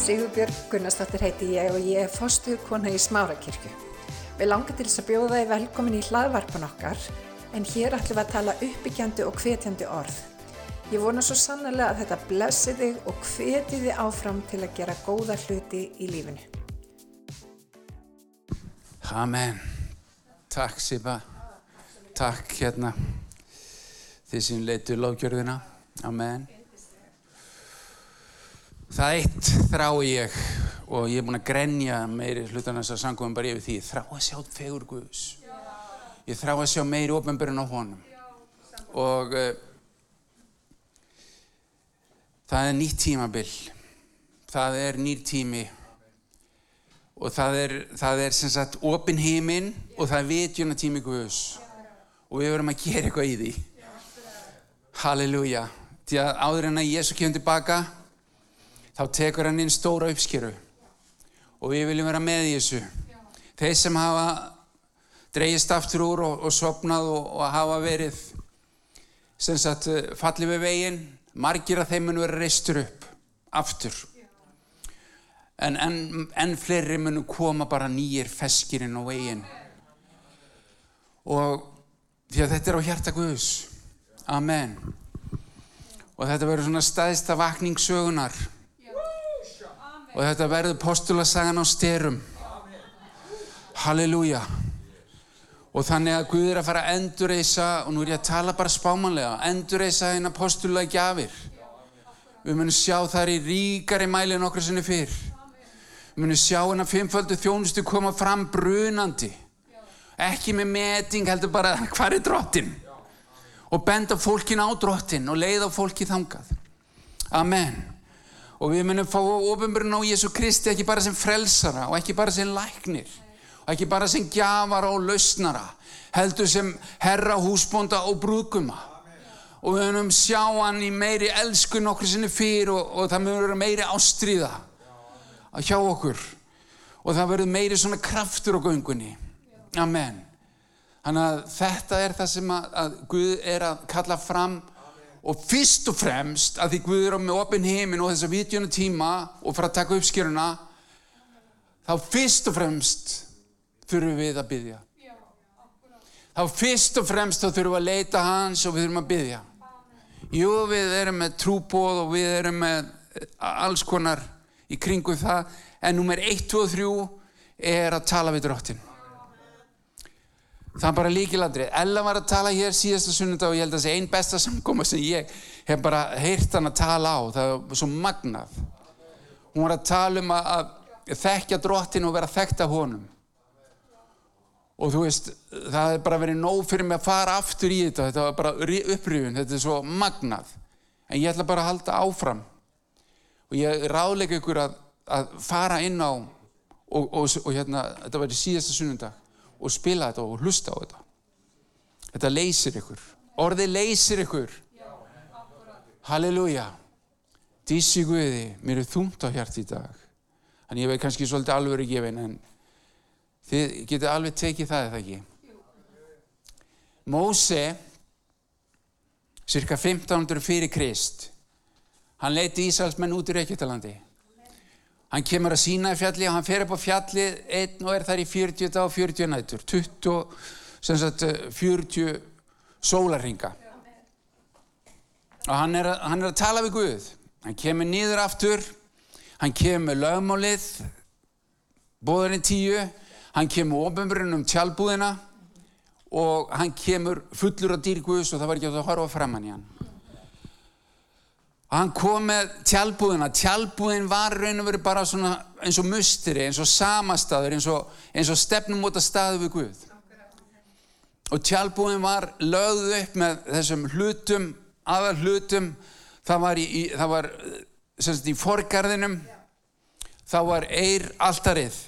Sigurbjörg Gunnarsdóttir heiti ég og ég er fostuð kona í Smárakirkju. Við langar til þess að bjóða þið velkomin í hlaðvarpan okkar en hér ætlum við að tala uppbyggjandi og hvetjandi orð. Ég vona svo sannlega að þetta blessi þig og hveti þið áfram til að gera góða hluti í lífinu. Amen. Takk Sipa. Takk hérna þið sem leitu lágjörðina. Amen. Það eitt þrá ég og ég er búin að grenja meiri hlutan þess að sangum bara yfir því. Ég þrá að sjá fegur Guðs. Ég þrá að sjá meiri ofnbjörn á honum. Og uh, það er nýtt tímabill. Það er nýtt tími. Og það er, það er sem sagt opin heiminn og það er vitjuna tími Guðs. Og við verum að gera eitthvað í því. Halleluja. Því að áður en að Jésu kemur tilbaka þá tekur hann inn stóra uppskeru og við viljum vera með í þessu. Þeir sem hafa dreyist aftur úr og, og sopnað og, og hafa verið sem sagt fallið við veginn, margir af þeim mun vera reistur upp aftur. En enn en fleiri munu koma bara nýjir feskirinn á veginn. Og því að þetta er á hjarta Guðs. Amen. Og þetta verður svona staðista vakningssögunar og þetta verður postulasagan á styrum halleluja. Og þannig að Guð er að fara að endurreysa og nú er ég að tala bara spámanlega endurreysa hérna postula gjafir. Við munum sjá þar í ríkari mæli en okkur sinni fyrr. Við munum sjá hérna fimmföldu þjónustu koma fram brunandi. Ekki með meting heldur bara hvað er drottin? Og benda fólkin á drottin og leiða fólki þangað. Amen og við munum fá ofinbjörn á Jésu Kristi ekki bara sem frelsara og ekki bara sem læknir og ekki bara sem gjafara og lausnara heldur sem herra, húsbónda og brúkuma og við munum sjá hann í meiri elskun okkur sinni fyrir og, og það munum vera meiri ástríða að hjá okkur. Og það verður meiri svona kraftur á göngunni. Amen. Þannig að þetta er það sem að, að Guð er að kalla fram og fyrst og fremst að því Guður á með opin heiminn og þess að vitjónu tíma og fara að taka upp skjöruna þá fyrst og fremst þurfum við að byggja þá fyrst og fremst þá þurfum við að leita hans og við þurfum að byggja jú við erum með trúbóð og við erum með alls konar í kringu það. En nummer 1, 2 og 3 er að tala við drottin Það er bara líkilandrið. Ella var að tala hér síðasta sunnundag og ég held að það sé einn besta samkoma sem ég hef bara heyrt hann að tala á. Það var svo magnað. Hún var að tala um að, að þekkja drottin og vera þekkt af honum. Og þú veist, það er bara verið nóg fyrir mig að fara aftur í þetta. Þetta var bara upprýfun, þetta er svo magnað. En ég ætla bara að halda áfram. Og ég ráðleika ykkur að, að fara inn á, og, og, og hérna, þetta var í síðasta sunnundag og spila þetta og hlusta á þetta. Þetta leysir ykkur. Orðið leysir ykkur. Halleluja. Dísi Guði, mér er þúmt á hjart í dag. Þannig ég veit kannski svolítið ekki gefin en þið getur alveg tekið það eða ekki? Móse cirka 1500 fyrir Krist hann leiti Ísælsmenn út í Reykjavítalandi Hann kemur að sína í fjalli og hann fer upp á fjalli einn og er þar í 40 dag og 40 nætur, 20, sem sagt 40 sólarringa. Og hann er, að, hann er að tala við Guð. Hann kemur nýður aftur, hann kemur lögmálið, bóðarinn tíu, hann kemur ofnbjörn um tjálbúðina og hann kemur fullur af dýr Guðs og það var ekki að horfa framann í hann. Og hann kom með tjálbúðina. Tjálbúðin var raun og verið bara svona eins og musteri, eins og samastaður, eins og, og stefnum að staðu við Guð. Og tjálbúðin var lögð upp með þessum hlutum, aðal hlutum. Það var í, í, það var, sagt, í forgarðinum, það var eir alltarið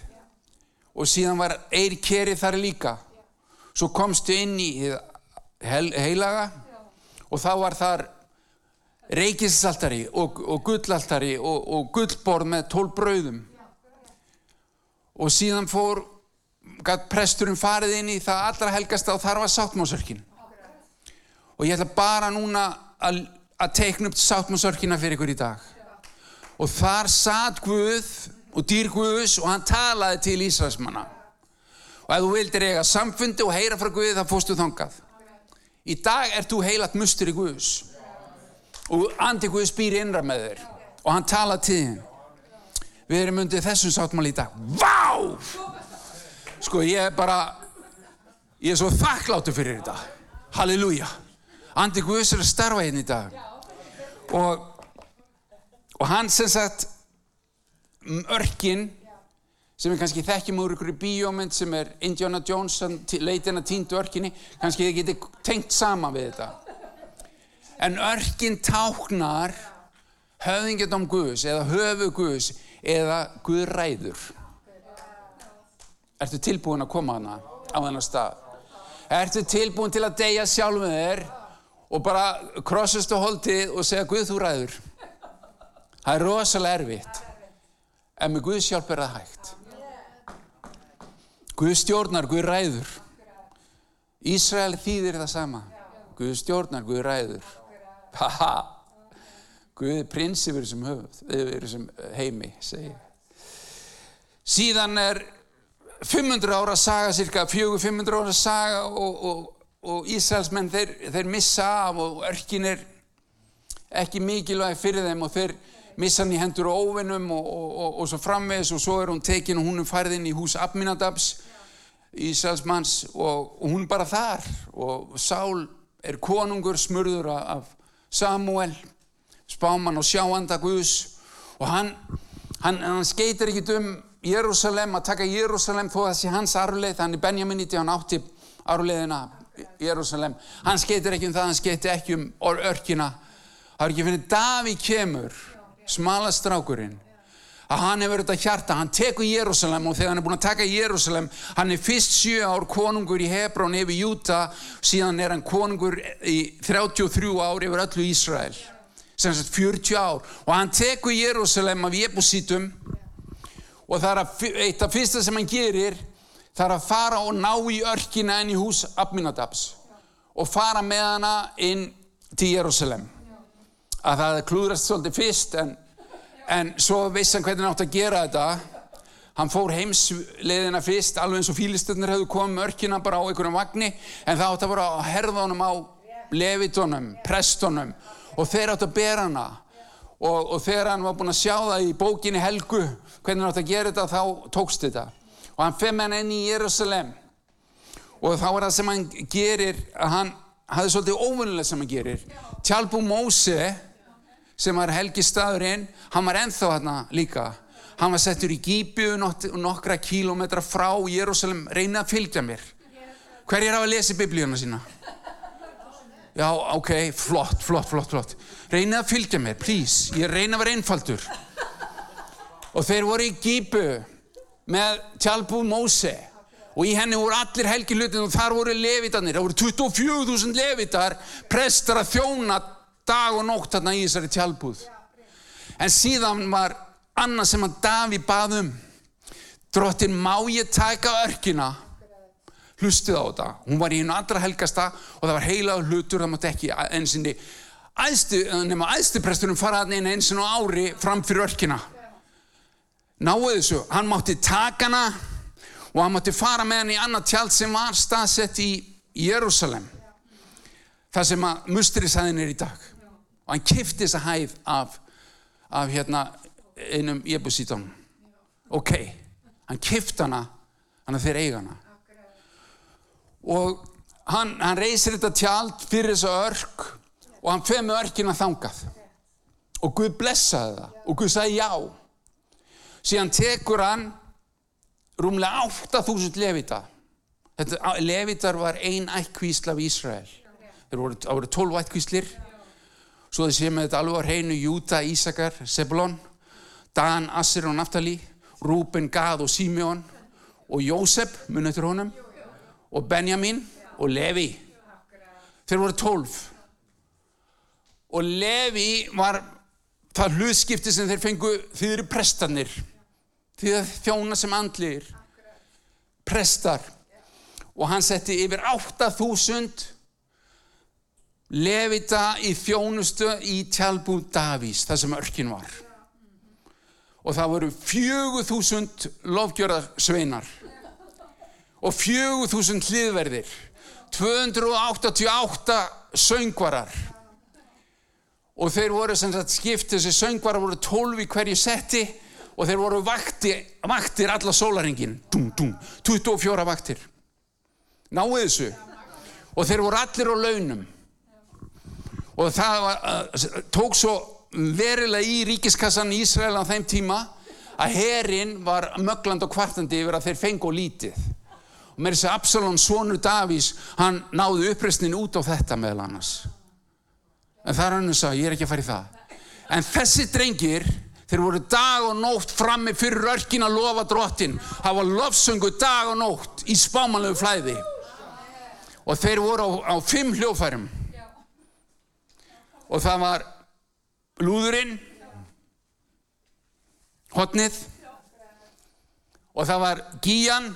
og síðan var eir kerið þar líka. Svo komstu inn í heilaga og þá var þar reikisaltari og, og gullaltari og, og gullborð með tól brauðum. Og síðan fór gætt presturinn farið inn í það allra helgasta og þar var sáttmásörkin og ég ætla bara núna að, að teikna upp sáttmásörkina fyrir ykkur í dag. Og þar satt Guð og dýr Guðs og hann talaði til Ísraelsmanna. Og ef þú vildir eiga samfundi og heyra frá Guði þá fórstu þangað. Í dag ert þú heilat mustur í Guðs og andi Guðs býr innra með þér. Og hann talaði til þín. Við erum undið þessum sáttmál í dag. Vá! sko ég er bara ég er svo þakkláttu fyrir þetta. Halleluja. Andi Guðs er að starfa hérna í dag. Og og hann sem sagt örkin sem við kannski þekkjum úr ykkur í bíómynd sem er Indiana Jones leitin að týndu örkinni kannski þið getið tengt sama við þetta en örkin táknar höfðingjadóm Guðs eða höfu Guðs eða Guð ræður Ertu tilbúin að koma hana á þennar stað? Ertu tilbúin til að deyja sjálf með þér og bara krossast og holdið og segja Guð þú ræður? Það er rosalega erfitt en með Guðs hjálp er það hægt. Guð stjórnar, Guð ræður. Ísrael þýðir það sama. Guð stjórnar, Guð ræður. Haha, Guð er prins yfir þessum höfð, yfir þessum heimi, segi. Síðan er 500 ára saga, cirka 400-500 ára saga og, og, og Ísraelsmenn þeir, þeir missa af og örkin er ekki mikilvæg fyrir þeim og þeir missa hann í hendur og óvinnum og, og svo framvegs og svo er hún tekin og hún er færð inn í hús Abminadabs Ísraelsmanns og hún er bara þar og Sál er konungur smurður af Samuel spáman og sjáanda Guðs. Og hann, hann, hann skeitir ekkit um Jérúsalem að taka Jérúsalem þó að það sé hans arfleið þannig Benjaminiti hann átti arfleiðina Jérúsalem hann skeitir ekki um það, hann skeitir ekki um örkina. Það er ekki fyrir Daví kemur smalastrákurinn að hann hefur þetta hjarta, hann tekur Jérúsalem og þegar hann er búin að taka Jérúsalem hann er fyrst sjö ár konungur í Hebrón yfir Júta, síðan er hann konungur í 33 ár yfir öllu Ísrael. Sem sagt 40 ár. Og hann tekur Jérúsalem af Jebusítum og það er eitt af fyrsta sem hann gerir það er að fara og ná í örkina inn í hús Abminadabs og fara með hana inn til Jérúsalem að það klúðrast svolítið fyrst en, en svo vissi hann hvernig hann átt að gera þetta. Hann fór heimsleðina fyrst alveg eins og fílistöndar hefðu komið örkina bara á einhverjum vagnir en það átt að vera að herða honum á levitónum, prestónum og þeir átt að bera hana. Og, og þegar hann var búin að sjá það í bókinni Helgu hvernig hann átt að gera þetta þá tókst þetta. Og hann fem hann inn í Jérúsalem og þá er það sem hann gerir að hann hafði svolítið óvunnilega sem hann gerir. Tjálbú Móse sem var helgi staðurinn hann var enþá hérna líka. Hann var settur í Gíbju nokkra kílometra frá Jérúsalem reyna að fylgja mér. Hverjir hafa lesið biblíuna sína? Já ok, flott, flott, flott, flott. Reyna að fylgja mér, please. Ég reyna að vera einfaldur. Og þeir voru í Gíbu með tjálbúð Móse. Og í henni voru allir helgi hlutin og þar voru levitarnir, það voru 24.000 levitar prestar að þjóna dag og nótt þarna í þessari tjálbúð en síðan var annað sem að Daví baðum drottin má ég taka örkina? Hlustið á þetta. Hún var í hennu allra helgasta og það var heilaður hlutur það mátti ekki einsinni nema aðstupresturinn faraði inn eins og ári fram fyrir örkina. Náðu þessu, hann mátti taka hana og hann mátti fara með hann í annað tjald sem var staðsett í Jérúsalem það sem að mustrisæðin er í dag og hann kifti þessa hæð af, af hérna einum jebusítum ok, hann kifti hana hann að þeir eiga hana. Og hann, hann reysir þetta tjald fyrir þessu örk og hann feð með örkina þangað. Og Guð blessaði það og Guð sagði já. Síðan tekur hann rúmlega 8000 levita. Þetta, levitar var ein ættkvísla af Ísrael. Voru, voru 12 ættkvíslir svo þið séum við þetta alveg á hreinu Júta, Ísakar, Sebulon Dan, Assir og Naftali Rúben, Gad og Simeon og Jósef, munið til honum og Benjamin og Levi. Þeir voru 12 og Levi var það hlutskipti sem þeir fengu þeir eru prestanir að þjóna sem andlir prestar. Og hann setti yfir 8000 levita í þjónustu í tjálbúð Davís það sem örkin var. Og það voru fjögur þúsund lofgjörðarsveinar og fjögur þúsund hliðverðir 288 söngvarar. Og þeir voru sem sagt skipt þessi söngvarar voru 12 í hverju setti og þeir voru vakti, vaktir alla sólaringin dum, dum, 24 vaktir. Náðu þessu. Og þeir voru allir á launum og það var, uh, tók svo verilega í ríkiskassan í Ísrael á þeim tíma að herin var mögland og kvartandi yfir að þeir fengu lítið. Og með þessi Absalon sonur Davís hann náðu uppreysnin út á þetta meðal annars. En það er hann að sagja, ég er ekki að fara í það. En þessi drengir þeir voru dag og nótt frammi fyrir örkin að lofa drottin. Var lofsöngu dag og nótt í spámanlegu flæði. Og þeir voru á, á fimm hljófærum og það var lúðurinn hotnið og það var gíjan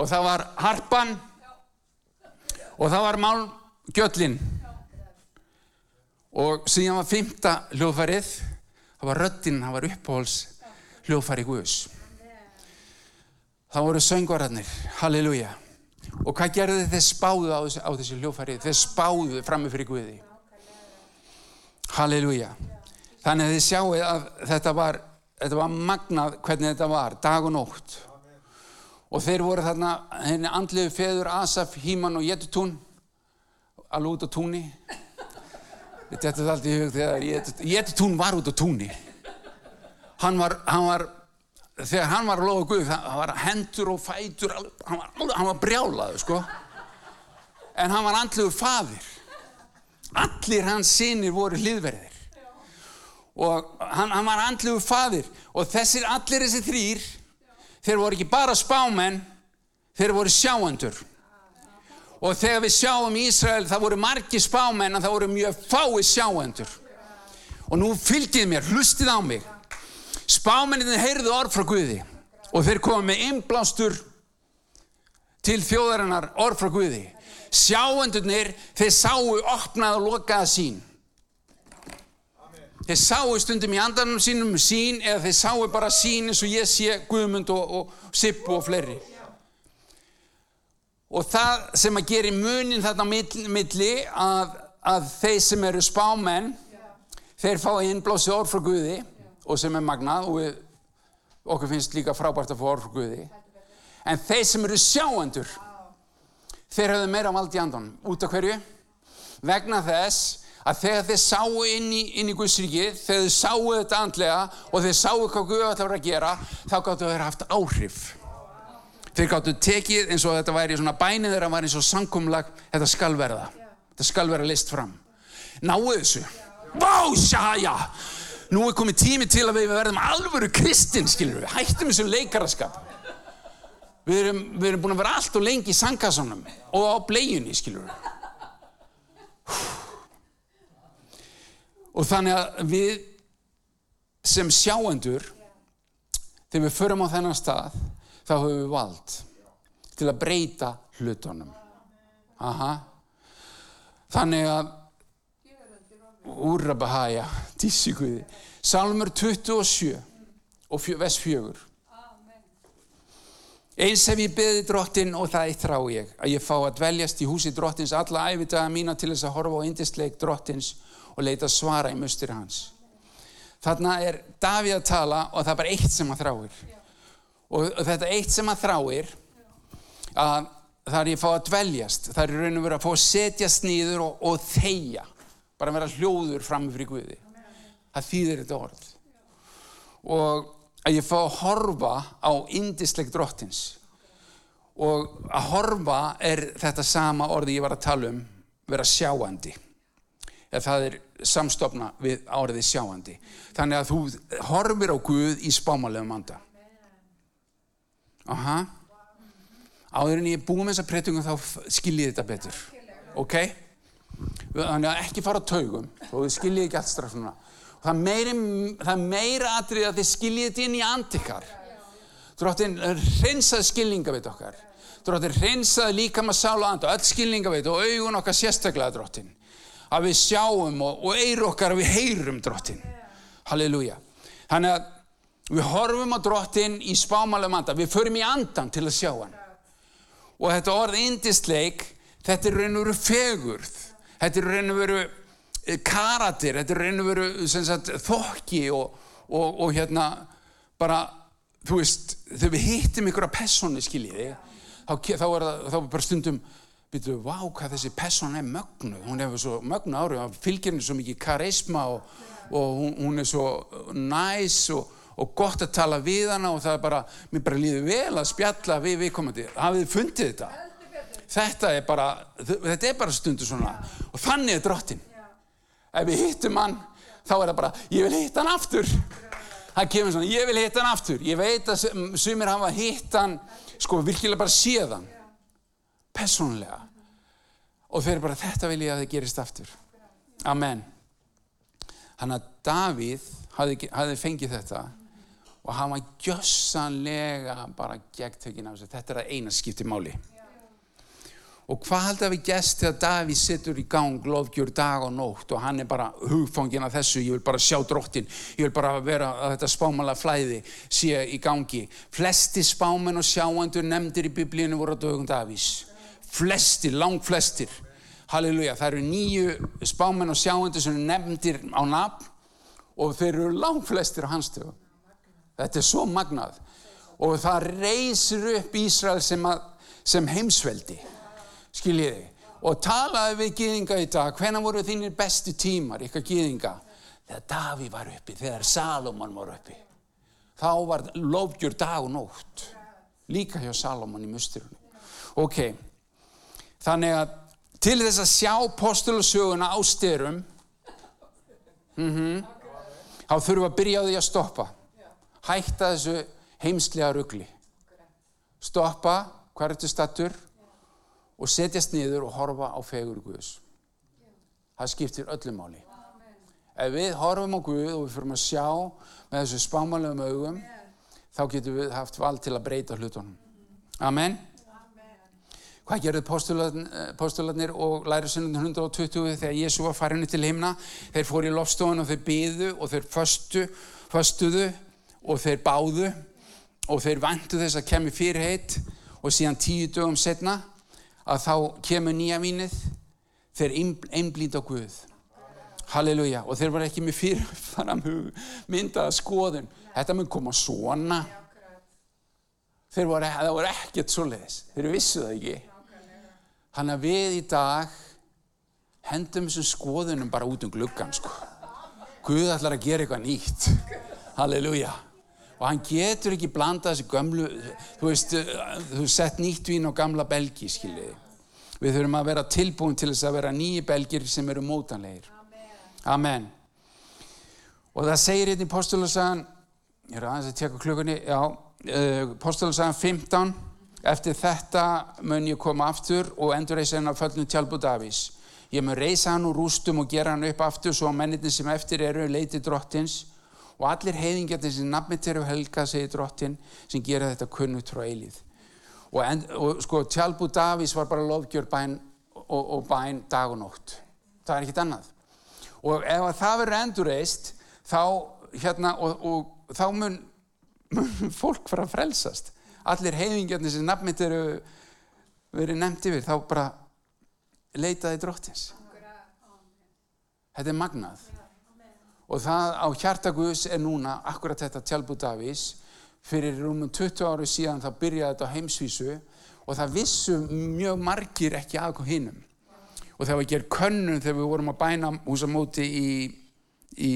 og það var harpan. Og það var málgjöllin. Og síðan var fymta hljóðfærið. Það var röddinn, það var uppáhalds hljóðfæri Guðs. Það voru söngvararnir. Halleluja og hvað gerðu þeir spáðu á þessi, þessi hljóðfæri? Þeir spáðu frammi fyrir Guði. Halleluja. Þannig að þið sjáu að þetta var þetta var magnað hvernig þetta var dag og nótt. Og þeir voru þarna henni andliðu feður Asaf, Híman og Jetutún alveg út á túnni þetta er alltaf í hug þegar Jetutún var út á túnni hann var, hann var þegar hann var að lofa Guð það var hendur og fætur hann var, hann var brjálaður sko. En hann var andliðu fadir allir hans sinir voru hliðverðir. Og hann, hann var andluðu fadir og þessir allir þessi þrýr þeir voru ekki bara spámenn þeir voru sjáendur. Og þegar við sjáum í Ísrael það voru margi spámenn en það voru mjög fái sjáendur. Og nú fylgið mér, hlustið á mig spámennin heyrðu orð frá Guði og þeir komið með innblástur til þjóðarinnar orð frá Guði. Sjáendurnir þeir sáu opnað og lokaða sín. Þeir sáu stundum í andanum sínum sín eða þeir sáu bara sín eins og ég sé Guðmund og, og Sippu og fleiri. Og það sem að gera í munin þarna milli að, að þeir sem eru spámenn þeir fá innblásið orð frá Guði og sem er magnað og við, okkur finnst líka frábært að fá orð frá Guði. En þeir sem eru sjáendur þeir hafðu meira vald í andan út af hverju? Vegna þess að þegar þeir sáu inn í, í Guðsriki þegar þeir sáu þetta andlega og þeir sáu hvað Guð ætlar að gera þá gáttu þeir haft áhrif. Þeir gáttu tekið eins og þetta væri svona bænið þeirra var eins og sankumlag þetta skal verða. Þetta skal vera list fram. Náu þessu. Vá, sjája nú er komið tími til að við verðum alvöru kristinn, skilur við hættum þessu leikaraskap. Við erum, við erum búin að vera allt og lengi í sangkassanum og á bleiunni, skilur við og þannig að við sem sjáendur þegar við förum á þennan stað þá höfum við vald til að breyta hlutunum. Aha. Þannig að úrra bahæja tísikuði Salmur 27 og vers 4 eins ef ég beði drottin og það eitt þrá ég að ég fá að dveljast í húsi drottins alla æfitaða mína til þess að horfa á indisleik drottins og leita svara í mustur hans. Þarna er Davíð að tala og það er bara eitt sem að þráir. Og þetta eitt sem að þráir, að það er ég að fá að dveljast, það er raun og verið að fá að setjast nýður og, og þeia, bara vera hljóður fram fyrir Guði. Það þýðir þetta orð. Og að ég fá að horfa á indisleik drottins. Og að horfa er þetta sama orði ég var að tala um, vera sjáandi eða það er samstofna við áriði sjáandi. Þannig að þú horfir á Guð í spámalegum anda. Aha. Áður en ég er búið með þessa pretungum þá skiljið þetta betur. Ok? Þannig að ekki fara á taugum og þið skiljið ekki allt strax svona. Það meira, það meira atrið að þið skiljið þetta inn í andikar. Dróttin reynsaði skilningaveit okkar. Dróttin reynsaði líka maður sála and og öll skilningaveit og augun okkar sérstaklega dróttin að við sjáum og, og eiru okkar að við heyrum drottin halleluja Þannig að við horfum á drottin í spámalega manda, við förum í andan til að sjá hann. Og þetta orð indisleik, þetta er raun og veru fegurð, þetta er raun og veru karatir, þetta er raun og veru sagt, þokki og, og, og hérna bara, þú veist, þegar við hittum ykkur að persónu, skiljiði, þá, þá er það þá er bara stundum, býtu, vá, hvað þessi persónu er mögnu, hún hefur svo mögnu árið, fylgir henni svo mikið karisma og, og hún, hún er svo næs og og gott að tala við hana og það er bara, mér bara líður vel að spjalla við viðkomandi. Hafið þið fundið þetta? Þetta er bara, þetta er bara stundu svona og þannig er drottin. Ef við hittum hann, þá er það bara, ég vil hitta hann aftur. Það kemur svona, ég vil hitta hann aftur. Ég veit að sumir hafa hitt hann, sko, virkilega bara séðan. Personlega. Og þeir eru bara, þetta vil ég að það gerist aftur. Amen. Þannig að Davíð hafði, hafði fengið þetta og hann var gjössanlega bara gegntökin af þessu. Þetta er að eina skipti máli. Og hvað haldið að við gæst þegar Davíð sittur í gang lofgjur dag og nótt og hann er bara hugfangin af þessu, ég vil bara sjá drottin, ég vil bara vera að þetta spámala flæði sé í gangi. Flesti spámen og sjáandur nefndir í biblíinu voru á dögum Davís. Flestir, langt flestir. Halleluja, það eru nýju spámen og sjáandur sem nefndir á nafn og þeir eru langt flestir á hans dögum. Þetta er svo magnað og það reysir upp Ísrael sem, að, sem heimsveldi skiljiði og talaði við gýðinga í dag. Hvenna voru þínir bestu tímar ykkar gýðinga þegar Daví var uppi þegar Salomon var uppi. Þá var lofgjur dag og nótt. Líka hjá Salomon í musturinu ok. Þannig að til þess að sjá postulusöguna á styrum mm -hmm, þá þurfum við að byrja á því að stoppa. Hætta þessu heimslega ruggli stoppa. Hvað er þetta stattur og setjast niður og horfa á fegur Guðs. Það skiptir öllu máli. Ef við horfum á Guð og við fyrir að sjá með þessu spámanlegum augum þá getum við haft vald til að breyta hlutunum. Amen. Hvað gerðu postularnir og lærisunum 120 þegar Jésu var farinni til himna? Þeir fór í lofstofun og þeir byðu og þeir föstu, föstuðu og þeir báðu og þeir vantu þess að kemur fyrirheit og síðan tíu dögum setna að þá kemur nýja vínið þeir einblýta á Guð. Halleluja. Og þeir var ekki með fyrirfram myndaða skoðun. Þetta mun koma svona. Þeir voru, voru ekkert svo leiðis þeir vissu það ekki. Hann að við í dag hendum þessum skoðunum bara út um gluggan sko. Guð ætlar að gera eitthvað nýtt. Halleluja og hann getur ekki blanda þessi gömlu þú veist, þú sett nýtt vín á gamla belgi, skiljiði við þurfum að vera tilbúin til þess að vera nýji belgir sem eru mótanlegir. Amen. Og það segir hérna í postulasagan ég er aðeins að tjekka klukkunni já, uh, postulasagan 15 eftir þetta mun ég koma aftur og endur reysa henn á föllinu tjálpu Davís ég mun reysa hann úr rústum og gera hann upp aftur svo að mennitin sem eftir eru leiti drottins og allir heiðingjarnir sem nafnmitt eru helga, segir drottin, sem gera þetta kunnut frá eilíð. Og, en, og sko, tjálbú Davís var bara lofgjör bæn og, og bæn dag og nótt. Það er ekkit annað. Og ef það verður endurreist, þá, hérna, og, og þá mun, mun fólk fara að frelsast. Allir heiðingjarnir sem eru verið nefnt yfir, þá bara leitaði drottins. Þetta er magnað og það á hjartaguðs er núna akkurat þetta tjálbú Davís fyrir rúmum 20 ári síðan þá byrjaði þetta á heimsvísu og það vissu mjög margir ekki aðkom hinnum og það var að gera könnun þegar við vorum að bæna húsamóti í, í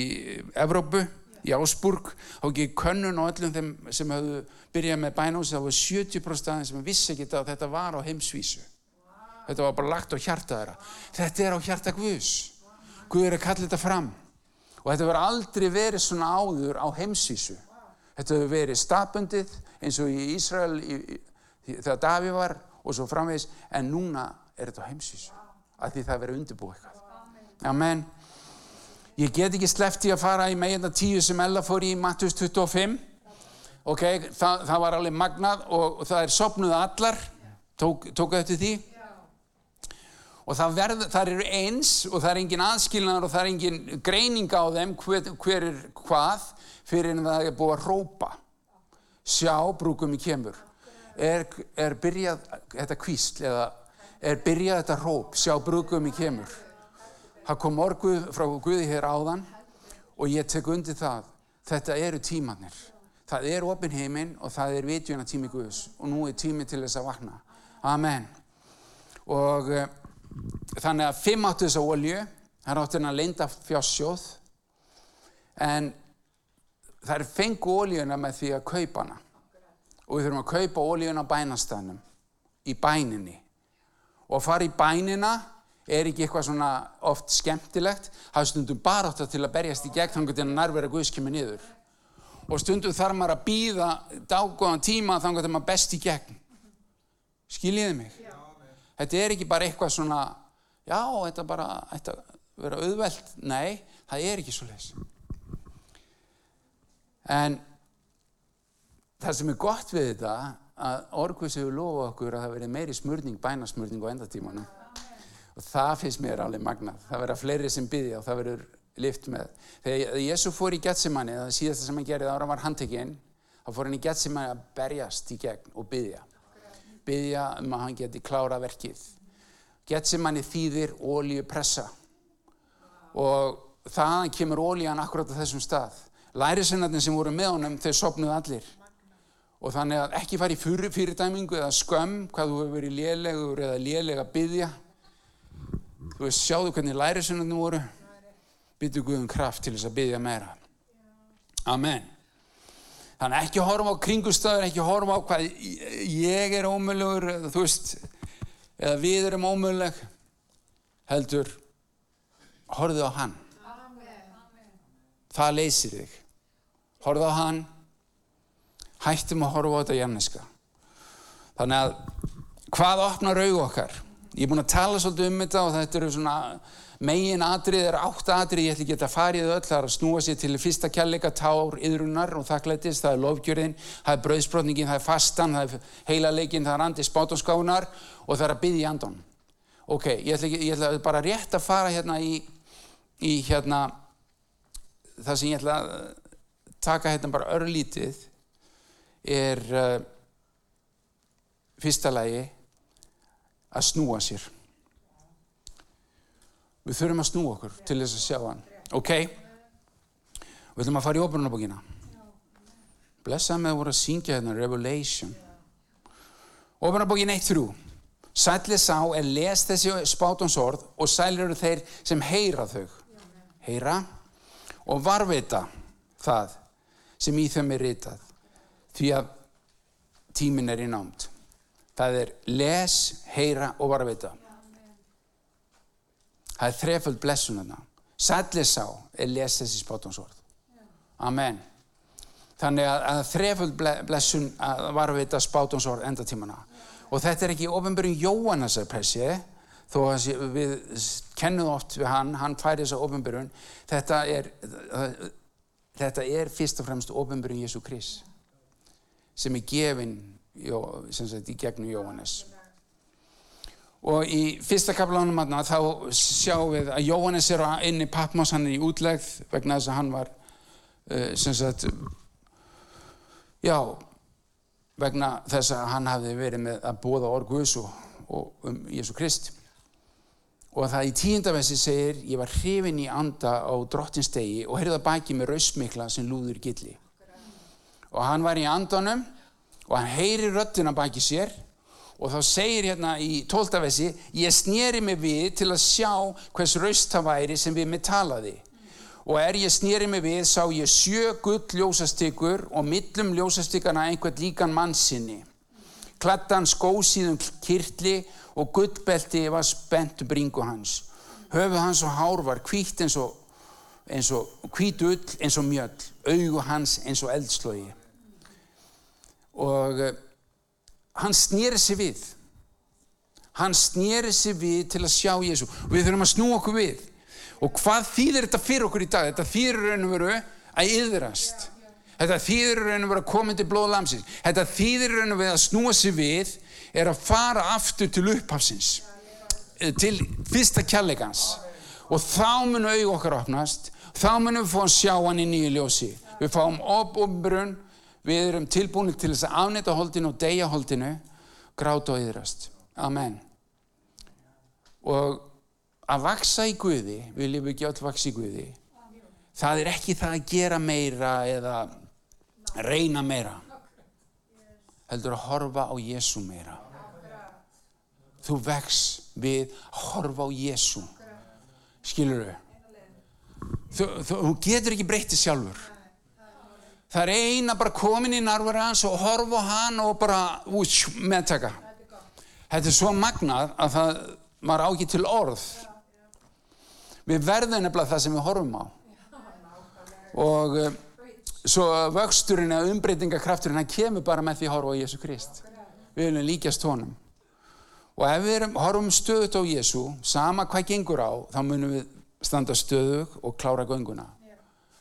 Evrópu, í Ásburg þá ekki könnun á öllum þeim sem hefðu byrjað með bænahúsi þá var 70% aðeins sem vissi ekki að þetta var á heimsvísu. Þetta var bara lagt á hjarta þeirra. Þetta er á hjarta Guðs. Guð er að kalla þetta fram og þetta verður aldrei verið svona áður á heimsísu þetta verður verið stapundið eins og í Ísrael í, í, þegar Daví var og svo framvegis en núna er þetta á heimsísu að því það verður undirbúið eitthvað. Amen. Ég get ekki slefti að fara í meginna tíu sem Ella fór í Mattus 25 ok, það, það var alveg magnað og það er sopnuð allar. Tók, tók eftir því og það, verð, það eru eins og það er engin aðskilnaður og það er engin greining á þeim hver, hver er hvað fyrir en það er búið að rópa sjá brúkum í kemur. Er, er byrjað þetta kvísl eða er byrjað þetta róp sjá brúkum í kemur. Það kom orguð frá Guði hér áðan og ég tek undir það. Þetta eru tímannir það er opin heiminn og það er vitjuna tími Guðs og nú er tími til þess að vakna. Amen. Og uh, þannig að fimm áttu þessa olju það er áttu hennar leinda fjássjóð en það er fengu oljuna með því að kaupa hana. Og við þurfum að kaupa oljuna á bænastæðnum í bæninni. Og að fara í bænina er ekki eitthvað svona oft skemmtilegt. Það stundum bara átt til að berjast í gegn þannig að nærvera Guðs kemur niður. Og stundum þarf maður að býða dágóðan tíma þannig að maður best í gegn. Skiljiði mig þetta er ekki bara eitthvað svona já, þetta bara þetta vera auðvelt, nei, það er ekki svo leys en það sem er gott við þetta að orguðs hefur lofað okkur að það veri meiri smörning, bænasmörning á endatímanum. Og það finnst mér alveg magnað. Það verða fleiri sem byggja og það verður lift með. Þegar Jésu fór í Getsemanni það síðasta sem hann gerði ára var handtekinn þá fór hann í Getsemanni að berjast í gegn og byggja byggja um að hann geti klára verkið. Getsemanni þýðir ólíupressa og þaðan kemur ólían akkurat á þessum stað. Lærisennarnir sem voru með honum þau sopnuð allir. Og þannig að ekki fara í fyrir, fyrirdæmingu eða skömm hvað þú hefur verið lélegur eða lélega byggja þú veist sjáðu hvernig lærisennarnir voru. Byggðu Guðum kraft til þess að byggja meira. Amen þannig að ekki horfa á kringustöður ekki horfa á hvað ég er ómölugur þú veist eða við erum ómöluleg heldur horfðu á hann. Það leysir þig. Horfðu á hann. Hættum að horfa á þetta janniska þannig að hvað opnar auð okkar? Ég er búin að tala svolítið um þetta og þetta eru svona megin atrið er átt atrið, ég ætla ekki að þau öll. Það er að snúa sér til fyrsta kjallega tár, yðrunar og þakklættis, það er lofgjörðin það er brauðsbrotningin, það er fastan það er heila leikin, það er andi spátumskánar og það er að byggja í andan ok, ég ætla, ekki, ég ætla bara rétt að fara hérna í, í hérna það sem ég ætla að taka hérna bara örlítið er uh, fyrsta lagi að snúa sér við þurfum að snúa okkur til þess að sjá hann. Ok? Við ætlum að fara í óbyrnabókina blessaði með að voru að syngja hérna Revelation. Óbyrnabókin 1.3 Sælli sá er les þessi spátumsorð og sælir eru þeir sem heyra þau. Heyra og varveita það sem í þeim er ritað því að tímin er í námt það er les, heyra og varveita það er þreföld blessun þarna. Sælli sá er les þessi spátumsorð Amen. Þannig að, að þreföld blessun að varveita spátumsorð endatímana og þetta er ekki ofinbjörn Jóhannesar pressi þó að við kennum oft við hann, hann færi þess að ofinbjörn þetta þetta er fyrst og fremst ofinbjörn Jésu Krist sem er gefin sem sagt, í gegnum Jóhannes og í fyrsta kaplanum þá sjáum við að Jóhannes er inn í Patmos, hann er í útlegð vegna þess að hann var uh, sem sagt já vegna þess að hann hafði verið með að bóða orguðs og, og um Jésu Krist. Og það í tíundavessi segir ég var hrifin í anda á drottinstegi og heyrða baki með rausmikla sem lúður gilli. Og hann var í andanum og hann heyri röttina baki sér og þá segir hérna í tóltavessi ég snýri mig við til að sjá hvers raust það væri sem við með talaði. Og er ég snýri mig við sá ég sjö gull ljósastykkur og millum ljósastykkana einhvern líkan mannsinni kladdan skósíðum kirtli og gullbelti var spennt um bringu hans. Höfu hans og hár var kvítt eins og eins og hvít ull eins og mjöll. Augu hans eins og eldslögi og hann snýri sig við hann snýri sig við til að sjá Jésu og við þurfum að snú okkur við Og hvað þýðir þetta fyrir okkur í dag? Þetta þýðir raun og veru að yðrast. Þetta þýðir raun og veru að koma til blóð lamsins. Þetta þýðir raun og veru að snúa sig við er að fara aftur til upphafsins. eh, til fyrsta kjallegans og þá munum auð okkar opnast þá munum við fá að sjá hann í nýju ljósi við fáum opumbrun við erum tilbúinir til þess að afnita holdinu og deyja holdinu. Gráta og yðrast Amen. Og að vaksa í Guði við ekki öll vaksa í Guði? Það er ekki það að gera meira eða reyna meira heldur að horfa á Jésu meira. Þú vex við að horfa á Jésu skilur þau þú, þú getur ekki breytið sjálfur það er eina bara komin í nærveri hans og horfa hann og bara ús, meðtaka. Þetta er svo magnað að það var ágið til orð. Við verðum nefnilega það sem við horfum á. Og uh, svo vöxturinn eða umbreytingakrafturinn hann kemur bara með því að horfa á Jésu Krist. Við viljum líkjast honum. Og ef við horfum stöðut á Jésu sama hvað gengur á þá munum við standa stöðug og klára gönguna.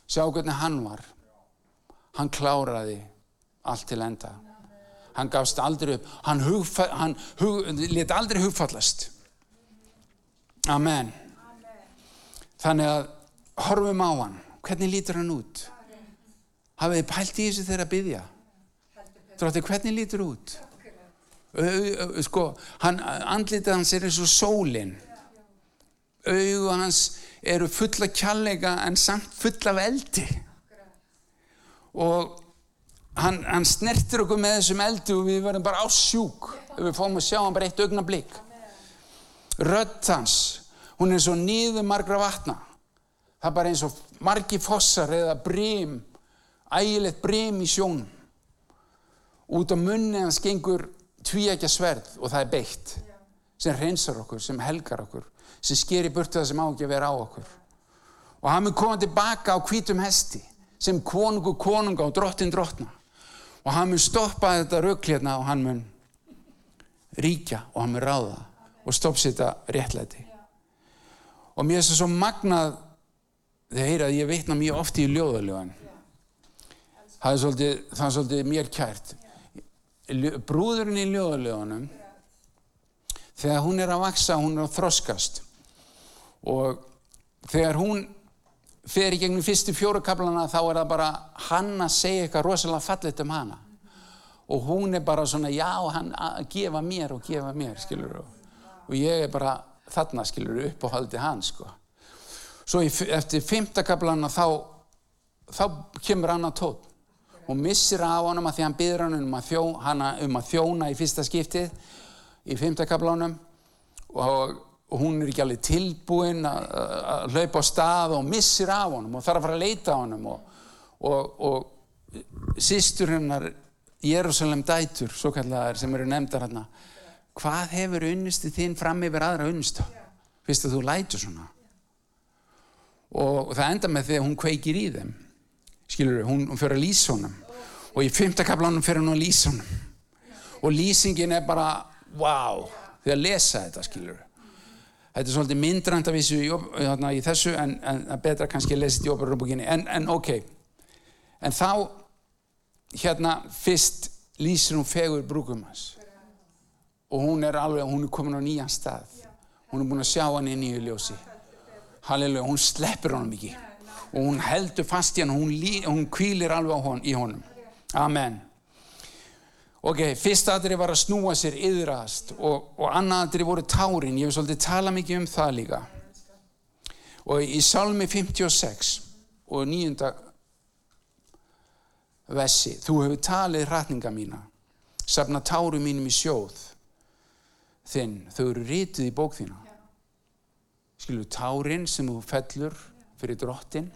Sjá hvernig hann var hann kláraði allt til enda. Hann gafst aldrei upp. Hann, hugfa, hann hug, let aldrei hugfallast. Amen. Þannig að horfum á hann. Hvernig lítur hann út? Hafið pælt í þessu þegar að byggja þráttu hvernig lítur út? Sko hann, andlitið hans er eins og sólinn auðu hans eru fulla kjallega en samt fulla af eldi og hann, hann snertir okkur með þessum eldi og við verðum bara ásjúk við fáum að sjá hann bara eitt augna blik rödd hans hún er svo nýðu margra vatna. Það er bara eins og margi fossar eða brím ægilegt brím í sjónum. Út á munni hans gengur tvíækja sverð og það er beitt sem reynsar okkur, sem helgar okkur sem sker í burtu það sem á ekki að vera á okkur. Og hann mun koma tilbaka á hvítum hesti sem konungu konunga og drottin drottna. Og hann mun stoppa þetta röggl hérna og hann mun ríkja og hann mun ráða og stoppsita réttlæti. Og mér er það svo magnað þegar heyra að ég veitna mjög ofti í ljóðaljóðan það er svolítið, það er svolítið mér kært. Brúðurinn í ljóðaljóðanum þegar hún er að vaksa hún er að þroskast. Og þegar hún fer í gegnum fyrstu fjórukablana þá er það bara hann að segja eitthvað rosalega fallit um hana. Og hún er bara svona já hann að gefa mér og gefa mér skilur og ég er bara þarna skilur upp og haldi hann sko svo eftir fymtakablana þá þá kemur hann að tótt. Og missir af honum að því hann byður hann um að, þjó, um að þjóna í fyrsta skiptið í fymtakablanum og, og hún er ekki alveg tilbúin að hlaupa á stað og missir af honum og þarf að fara að leita á honum og, og, og sýstur hennar Jérúsalem dætur, svo kallar sem eru nefndar hérna hvað hefur unnusti þín fram yfir aðra unnusta fyrst að þú lætur svona. Og það enda með því að hún kveikir í þeim. Skilur hún, hún fyrir að lýsa honum. Og í fymtakablanum fyrir hún að lýsa honum. Og lýsingin er bara wow, því að lesa þetta skilur þetta er svolítið myndrænt að vísu í, í þessu en, en betra kannski að lesa þetta í óperubúkinni en, en ok. En þá hérna fyrst lýsir hún fegur brúkum hans og hún er alveg, hún er komin á nýjan stað. Hún er búin að sjá hann í nýju ljósi. Halleluja, hún sleppur honum ekki. Og hún heldur fast í hann hún, hún kvílir alveg hon, í honum. Amen ok, fyrst aðri var að snúa sér yðrast og, og annað aðri voru tárin. Ég hef svolítið talað mikið um það líka. Og í salmi 56 og nýjunda vessi þú hefur talið hratninga mína safna táru mínum í sjóð þinn, þau eru rítið í bók þína. Skilju, tárin sem þú fellur fyrir drottin?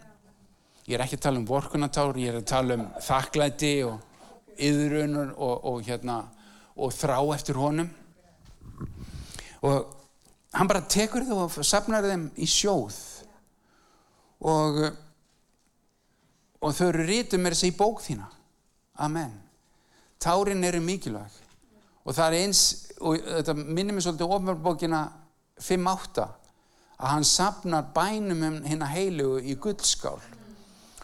Ég er ekki að tala um vorkunatár, ég er að tala um þakklæti og yðrunur og, og, hérna, og þrá eftir honum. Og hann bara tekur þau og sapnar þeim í sjóð. Og og þau eru rítum með þessi í bók þína. Amen. Tárin eru mikilvæg. Og það er eins og þetta minnir mér svolítið ofnverðbókina 5.8 að hann sapnar bænum um hérna heilugu í guldskál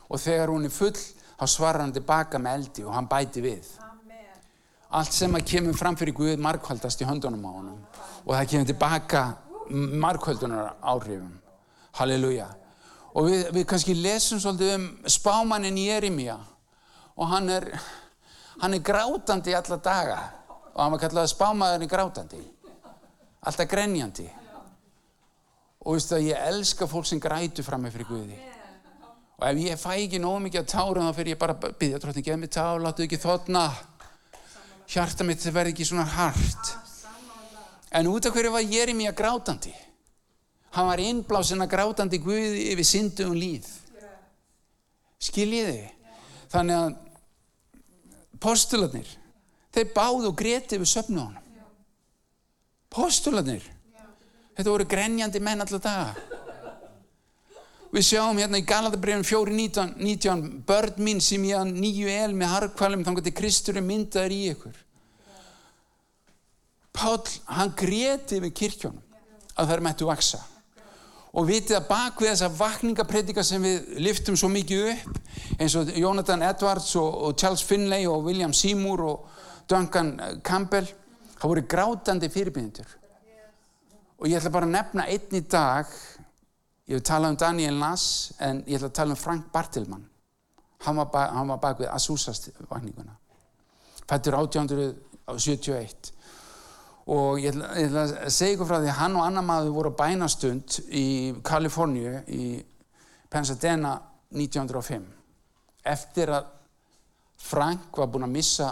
og þegar hún er full þá svarar hann tilbaka með eldi og hann bæti við allt sem að kemur fram fyrir Guð markvaldast í höndunum á honum og það kemur tilbaka markvöldunar áhrifum. Halleluja. Og við, við kannski lesum svolítið um spámannin Jeremia og hann er, hann er grátandi alla daga og hann var kallað spámaðurinn grátandi. Alltaf grenjandi. Og veistu að ég elska fólk sem grætu fram með fyrir Guði. Og ef ég fæ ekki nóg mikið að tára þá fyrir ég bara að byggja tróttin, geð mér tá, láttu ekki þotna. Hjarta mitt verði ekki svona hart. En út af hverju var Jeremia grátandi? Hann var innblásin að grátandi Guði yfir syndu um líð. Skiljiði? Þannig að postularnir, þeir báðu og greti yfir söfnu á hann. Postularnir. Þetta voru grenjandi menn alltaf daga. Við sjáum hérna í Galatabrifin 4.19 börn mín sem ég að nýju el með harkvalum þannig að Kristur er myndaður í ykkur. Pál, hann greti við kirkjónum að það er mættu vaksa. Og vitið að bak við þessa vakningapredika sem við liftum svo mikið upp eins og Jonathan Edwards og, og Charles Finlay og William Seymour og Duncan Campbell það voru grátandi fyrirbyndur. Og ég ætla bara að nefna einn í dag Ég hef talað um Daniel Nass en ég ætla að tala um Frank Bartilmann. Hann var, ba hann var bak við Azusa-vakninguna. Fættur 1871. Og ég ætla, ég ætla að segja ykkur frá því að hann og annar maður voru á bænastund í Kaliforníu í Pasadena 1905. Eftir að Frank var búinn að missa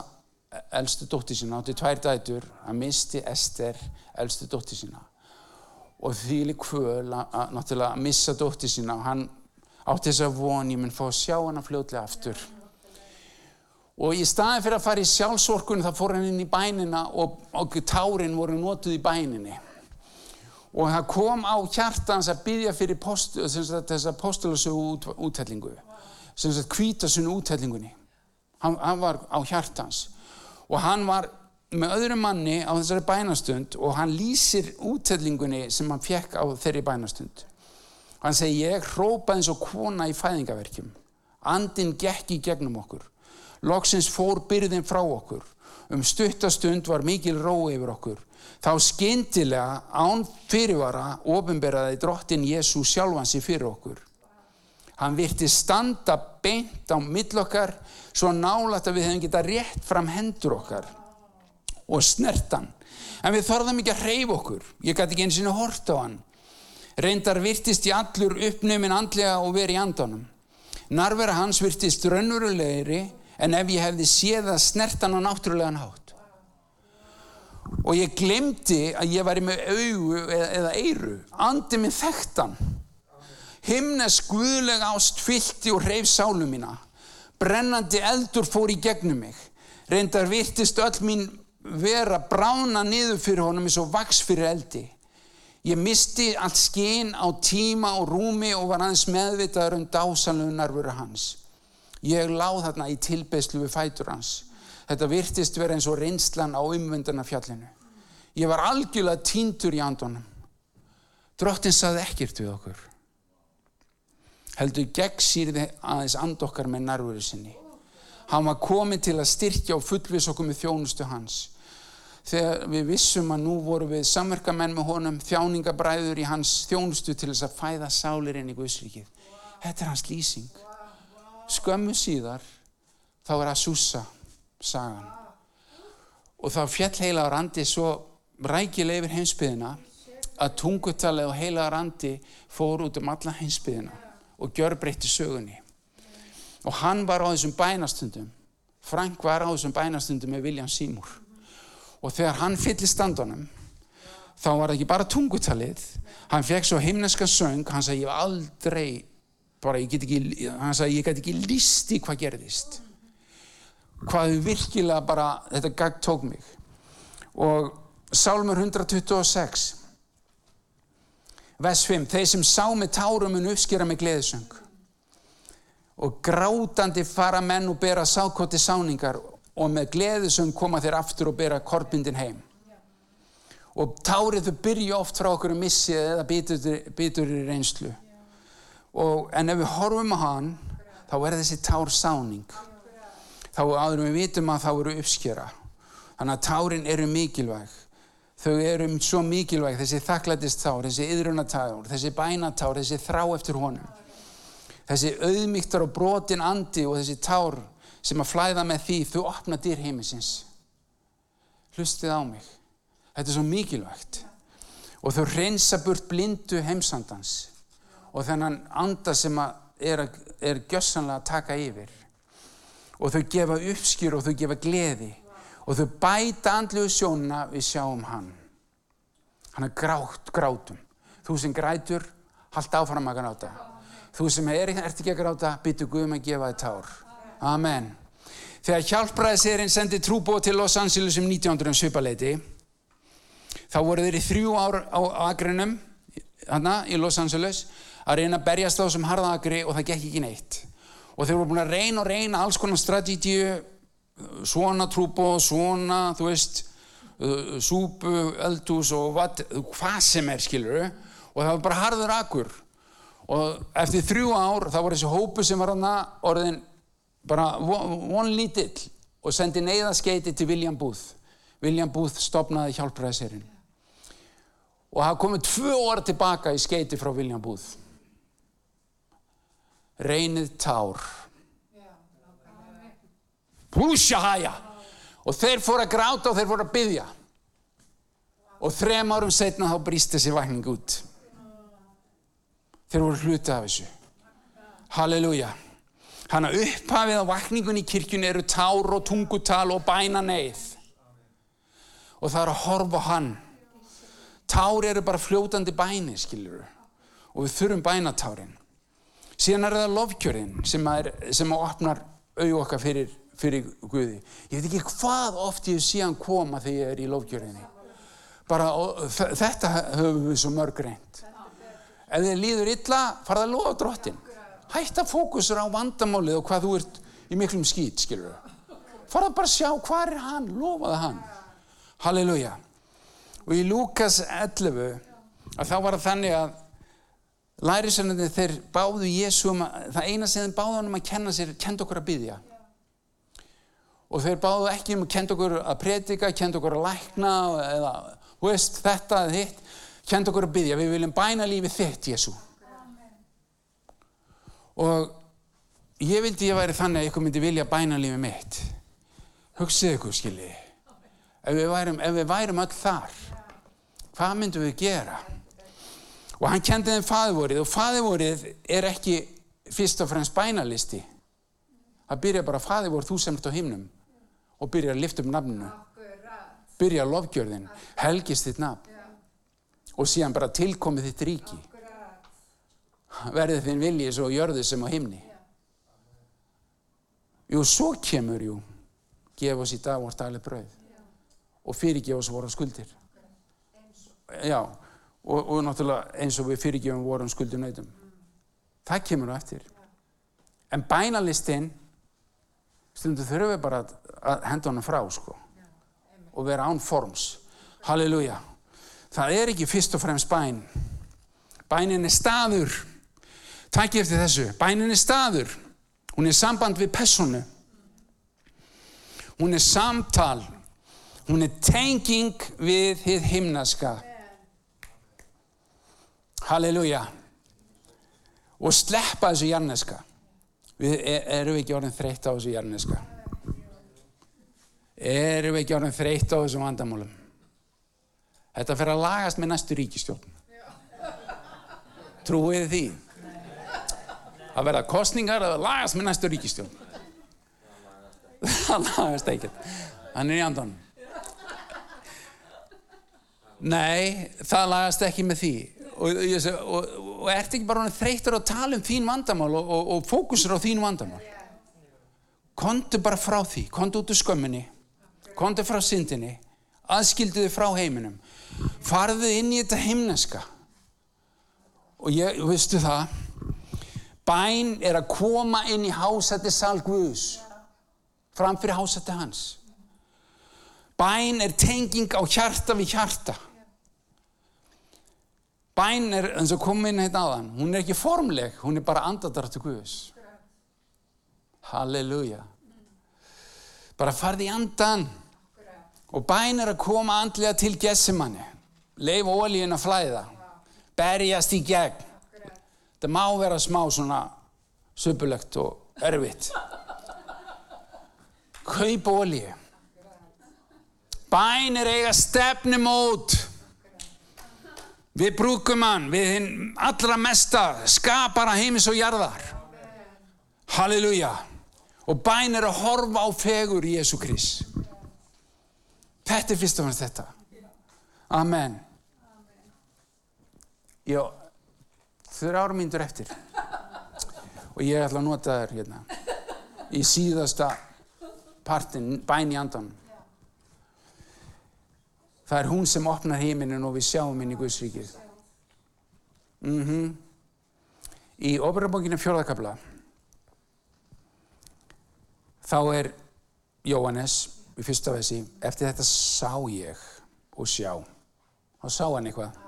elstu dótti sína, átti tvær dætur, að misti Ester elstu dótti sína og því lík hvöl að náttúrulega missa dótti sína. Og hann átti þess að von ég mun fá að sjá hana fljóðlega aftur. Og í staði fyrir að fara í sjálfsorkunni þá fór hann inn í bænina og, og tárin voru notuð í bæninni. Og það kom á hjartans að byggja fyrir post, þess að postulasögu út, útællingu sem að kvítasunni útællingunni hann, hann var á hjartans og hann var með öðru manni á þessari bænastund og hann lýsir úttellingunni sem hann fekk á þeirri bænastund. Hann segi ég hrópaði eins og kona í fæðingaverkjum. Andin gekk í gegnum okkur. Loksins fór byrðin frá okkur. Um stuttastund var mikil rói yfir okkur. Þá skindilega án fyrirvara ofinberaði drottin Jésu sjálfansi fyrir okkur. Hann virti standa beint á millokkar svo nálat að við hefum getað rétt fram hendur okkar og snertan. En við þorðum ekki að hreyfa okkur. Ég gæti ekki eins og hort á hann. Reyndar virtist í allur uppnömin andlega og verið í andanum. Narvera hans virtist raunverulegri en ef ég hefði séð að snertan á náttúrulegan hátt. Og ég glemdi að ég væri með augu eða, eiru. Andi minn þekktan. Himnes guðleg ást fylti og hreyf sálu mína. Brennandi eldur fór í gegnum mig. Reyndar virtist öll mín vera brána niður fyrir honum eins og vaks fyrir eldi. Ég misti allt skinn á tíma og rúmi og var hans meðvitaður um dásanlegu narfuru hans. Ég láð þarna í tilbeðslu við fætur hans. Þetta virtist vera eins og reynslan á umvöndana fjallinu. Ég var algjörlega tíndur í andunum. Drottin saði ekkert við okkur. Heldur gegn sýrði aðeins andokkar með narfuru sinni. Hann var komin til að styrkja og fullvis okkur með þjónustu hans þegar við vissum að nú voru við samverkamenn með honum þjáningabræður í hans þjónustu til þess að fæða sálir inn í Guðsríkið. Þetta er hans lýsing. Skömmu síðar þá er að súsa sagan. Og þá fjall heilaður andi svo rækileg yfir heimsbyðina að tungutalið og heilaður andi fór út um alla heimsbyðina og gjör breytti sögunni. Og hann var á þessum bænastundum. Frank var á þessum bænastundum með William Seymour. Og þegar hann fyllir standunum þá var það ekki bara tungutalið. Hann fekk svo himneska söng. Hann sagði ég var aldrei bara ég get ekki hann sagði ég get ekki lísti hvað gerðist. Hvað virkilega bara þetta gagd tók mig. Og Sálmur 126 vers 5 þeir sem sá með tárum en uppskýra með gleðisöng og grátandi fara menn og bera sákoti sáningar og með gleði sem koma þér aftur og bera korpindin heim. Og tárið þau byrja oft frá okkur um missið eða bitur í reynslu. Og, en ef við horfum á hann þá er þessi tár sáning. Þá áður við vitum að þá eru uppskjara þannig að tárin eru mikilvæg. Þau eru svo mikilvæg, þessi þakklætistár, þessi yðrunatár, þessi bænatár, þessi þrá eftir honum. Þessi auðmygtar og brotin andi og þessi tár sem að flæða með því, þau opna dýr heimisins. Hlustið á mig. Þetta er svo mikilvægt. Og þau reynsa burt blindu heimsandans og þennan anda sem er, er gjössanlega að taka yfir. Og þau gefa uppskjur og þau gefa gleði og þau bæta andluðu sjónuna við sjáum hann. Hann er grátt, grátum. Þú sem grætur, haldt áfram að gráta. Þú sem er, ert ekki að gráta, byttu Guðum að gefa þið tár. Amen. Þegar hjálpræðisirinn sendi trúbóð til Los Angeles um 1900 svipaleiti, þá voru þeir í þrjú ár á agrinum, hana í Los Angeles, að reyna að berjast á þessum harðagri og það gekk ekki neitt. Og þeir voru búin að reyna og reyna alls konar strategíu, svona trúbóð, svona, þú veist, uh, súpu, eldús og hvað sem er, skiluru, og það var bara harður agur. Og eftir þrjú ár, þá var þessi hópu sem var hana orðin bara von lítill og sendi neyðaskeiti til William Booth. William Booth stopnaði hjálpræðisirinn. Og það komið tvö orð tilbaka í skeiti frá William Booth. Reynið tár. Púsjahæja. Og þeir fóru að gráta og þeir fóru að byggja. Og þrem árum setna þá bríst þessi vakning út. Þeir voru hluti af þessu. Halleluja. Hanna upphafið á vakningun í kirkjun eru tár og tungutal og bæna neyð. Og það er að horfa hann. Tár eru bara fljótandi bæni, skiljuru. Og við þurfum bænatárin. Síðan er það lofkjörinn sem, er, sem opnar auð okkar fyrir, fyrir Guði. Ég veit ekki hvað oft ég sé hann koma þegar ég er í lofkjörinni. Bara, þetta höfum við svo mörg reynd. Ef þið líður illa, farða að lofa drottin. Hætta fókusur á vandamálið og hvað þú ert í miklum skýt, skilur. Farða bara að sjá hvað er hann, lofaði hann. Halleluja. Og í Lúkas 11, að þá var það þannig að lærisennandi þeir báðu Jésu um að, það eina sem þeir báðu hann um að kenna sér, kenda okkur að byggja. Og þeir báðu ekki um að kenda okkur að predika, kenda okkur að lækna eða, veist, þetta eða hitt, kenda okkur að byggja. Við viljum bæna lífið þitt, Jésu og ég vildi ég væri þannig að ykkur myndi vilja bæna lífið mitt. Hugsið ykkur skiljið ef við værum, ef við værum öll þar hvað myndum við gera? Og hann kendi þeim faðivorið og faðivorið er ekki fyrst og fremst bænalisti. Það byrja bara faðivor þú sem ert á himnum og byrja að lifta um nafninu. Byrja að lofgjörðin helgist þitt nafn og síðan bara tilkomið þitt ríki. Verði þinn viljið svo jörðu sem á himni. Jú, svo kemur jú. Gef oss í dag vort dagleg brauð. Og fyrirgef oss voru skuldir. Já og, og náttúrulega eins og við fyrirgefum vorum skuldir nautum það kemur á eftir. En bænalistinn stundu þurfum við bara að henda honum frá sko. Og vera án forms. Halleluja það er ekki fyrst og fremst bæn bænin er staður Takk eftir þessu. Bænin er staður. Hún er samband við personu. Hún er samtal. Hún er tenging við þið himnaska. Halleluja. Og sleppa þessu jarneska. Við e- erum ekki orðin þreytt á þessu jarneska. Erum ekki orðin þreytt á þessum vandamálum. Þetta fer að lagast með næstu ríkistjórn. Trúið því? Að verða kostningar að lagast með næstu ríkistjón það lagast ekkert. Hann er í andan nei, það lagast ekki með því. Og, og, og, og ert ekki bara þreytur að tala um þín vandamál og fókusur á þín vandamál? Kontu bara frá því. Kontu út úr skömminni. Kontu frá syndinni. Aðskildu þið frá heiminum farðu inn í þetta heimneska og ég, veistu það Bæn er að koma inn í hásætti salgvus framfyrir hásætti hans. Bæn er tenging á hjarta við hjarta. Bæn er, eins og kom inn hérna aðan, hún er ekki formleg, hún er bara andadartu Guðs. Halleluja. Bara farði í andan Og bæn er að koma andlega til gessimanni. Leif ólíun að flæða. Berjast í gegn. Það má vera smá svona söpulegt og erfitt. Kaup ólíu. Bæn er eiga stefnumót. Við brúkum hann, við allra mesta skapara heimis og jarðar. Halleluja. Og bæn er að horfa á fegur Jésu Krist. Þetta er fyrst og fannst þetta. Amen. Já, þrjára mínútur eftir. Og ég ætla að nota þér hérna. Í síðasta partin, bæn í andanum. Það er hún sem opnar heiminin og við sjáum inn í Guðsríkið. Mm -hmm. Í óperabókinu fjórðakabla þá er Jóhannes í fyrsta vesi, eftir þetta sá ég og sjá. Þá sá hann eitthvað.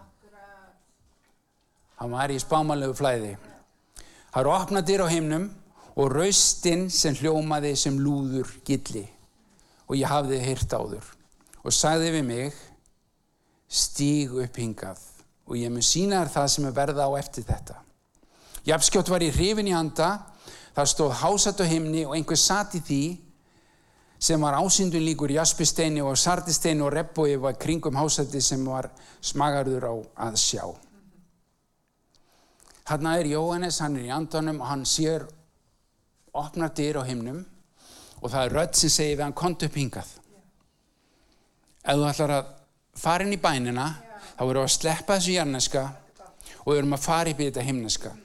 Hann var í spámanlegu flæði. Það eru opnað dyr á heimnum og raustinn sem hljómaði sem lúður gilli og ég hafði hýrt áður og sagði við mig stíg upp hingað og ég mun sína þér það sem er verða á eftir þetta. Jafnskjótt var ég hrifin í handa, það stóð hásat á himni og einhver satt í því sem var ásindun líkur jaspisteini og sartisteini og rebbói var kringum hásati sem var smagarður á að sjá. Hanna er Jóhannes, hann er í andanum og hann sér opnar dyr á himnum og það er rödd sem segir við hann kontu upp hingað. Ef þú ætlar að fara inn í bænina, þá verður við að sleppa þessu jarneska og við verðum að fara upp í þetta himneska.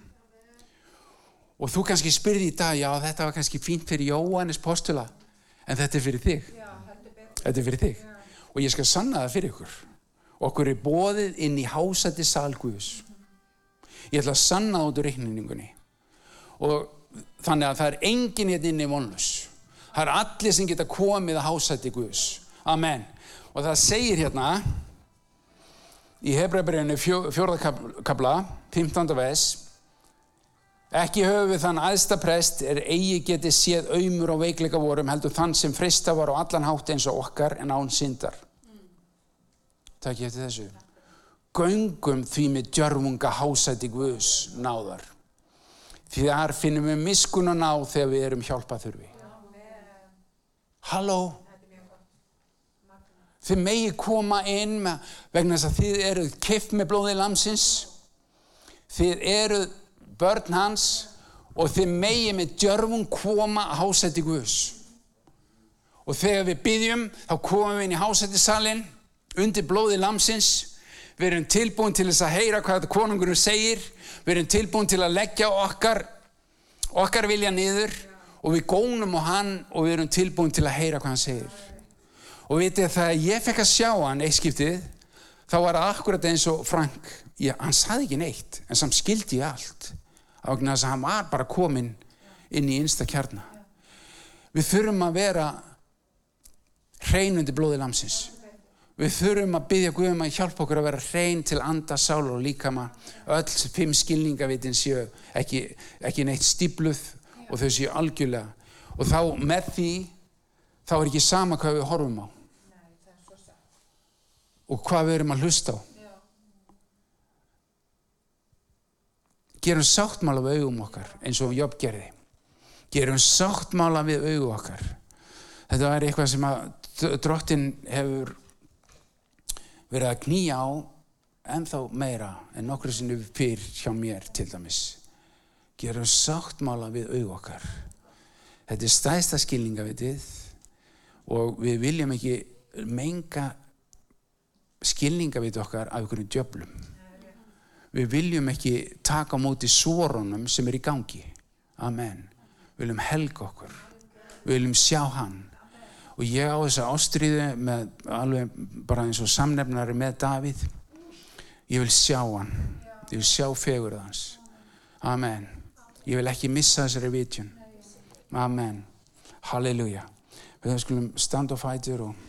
Og þú kannski spyrði í dag, já þetta var kannski fínt fyrir Jóhannes postula, en þetta er fyrir þig. Þetta er fyrir þig. Og ég skal sanna það fyrir ykkur. Okkur er bóðið inn í hásætti salguðus. Ég ætla að sanna það út úr reikningunni. Og þannig að það er enginn hérna inn í vonlus. Það er allir sem geta komið að hásætti Guðus. Amen. Og það segir hérna í Hebrabrinu fjórðakabla, 15. vers, ekki höfu við þann aðstaprest er eigi getið séð auðmur og veikleika vorum heldur þann sem frista var á allan hátt eins og okkar en án syndar. Takk ég eftir þessu. Göngum því með djörfunga hásæti Guðs náðar. Því þar finnum við miskun og náð þegar við erum hjálpað þurfi. Halló? Þið megi koma inn með, vegna þess að þið eruð kift með blóði lamsins. Þið eruð börn hans og þið megi með djörfum koma að hásætti Guðs. Og þegar við byggjum þá komum við inn í hásættisalinn undir blóði lamsins. Við erum tilbúin til þess að heyra hvað þetta konungurum segir. Við erum tilbúin til að leggja okkar, okkar vilja niður og við gónum á hann og við erum tilbúin til að heyra hvað hann segir. Og vitið þegar ég fekk að sjá hann eitt skiptið, þá var það akkurat eins og Frank, ég, hann saði ekki neitt, en samt skildi ég allt. Þess að hann var bara komin inn í einsta kjarna. Við þurfum að vera hreinundi blóði lamsins. Við þurfum að byggja Guðum að hjálpa okkur að vera hrein til anda, sál og líkama. Öll fimm skilningavitin séu ekki, ekki neitt stíbluð og þau séu algjörlega. Og þá með því, þá er ekki sama hvað við horfum á og hvað við erum að hlusta á. Gerum sáttmála við augum okkar eins og Jobb gerði. Gerum sáttmála við augum okkar. Þetta er eitthvað sem að drottin hefur verið að knýja á ennþá meira en nokkru sinni fyrr hjá mér til dæmis. Gerum sáttmála við augum okkar. Þetta er stæðsta skilningavitið og við viljum ekki menga skilningavit okkar af einhverjum djöflum. Við viljum ekki taka móti sórunum sem er í gangi. Amen. Við viljum helga okkur. Við viljum sjá hann. Og ég á þessa ástriðu með alveg bara eins og samnefnari með Davíð. Ég vil sjá hann. Ég vil sjá fegurð hans. Amen. Ég vil ekki missa þessari vitjun. Amen. Halleluja. Við skulum standa og fætur og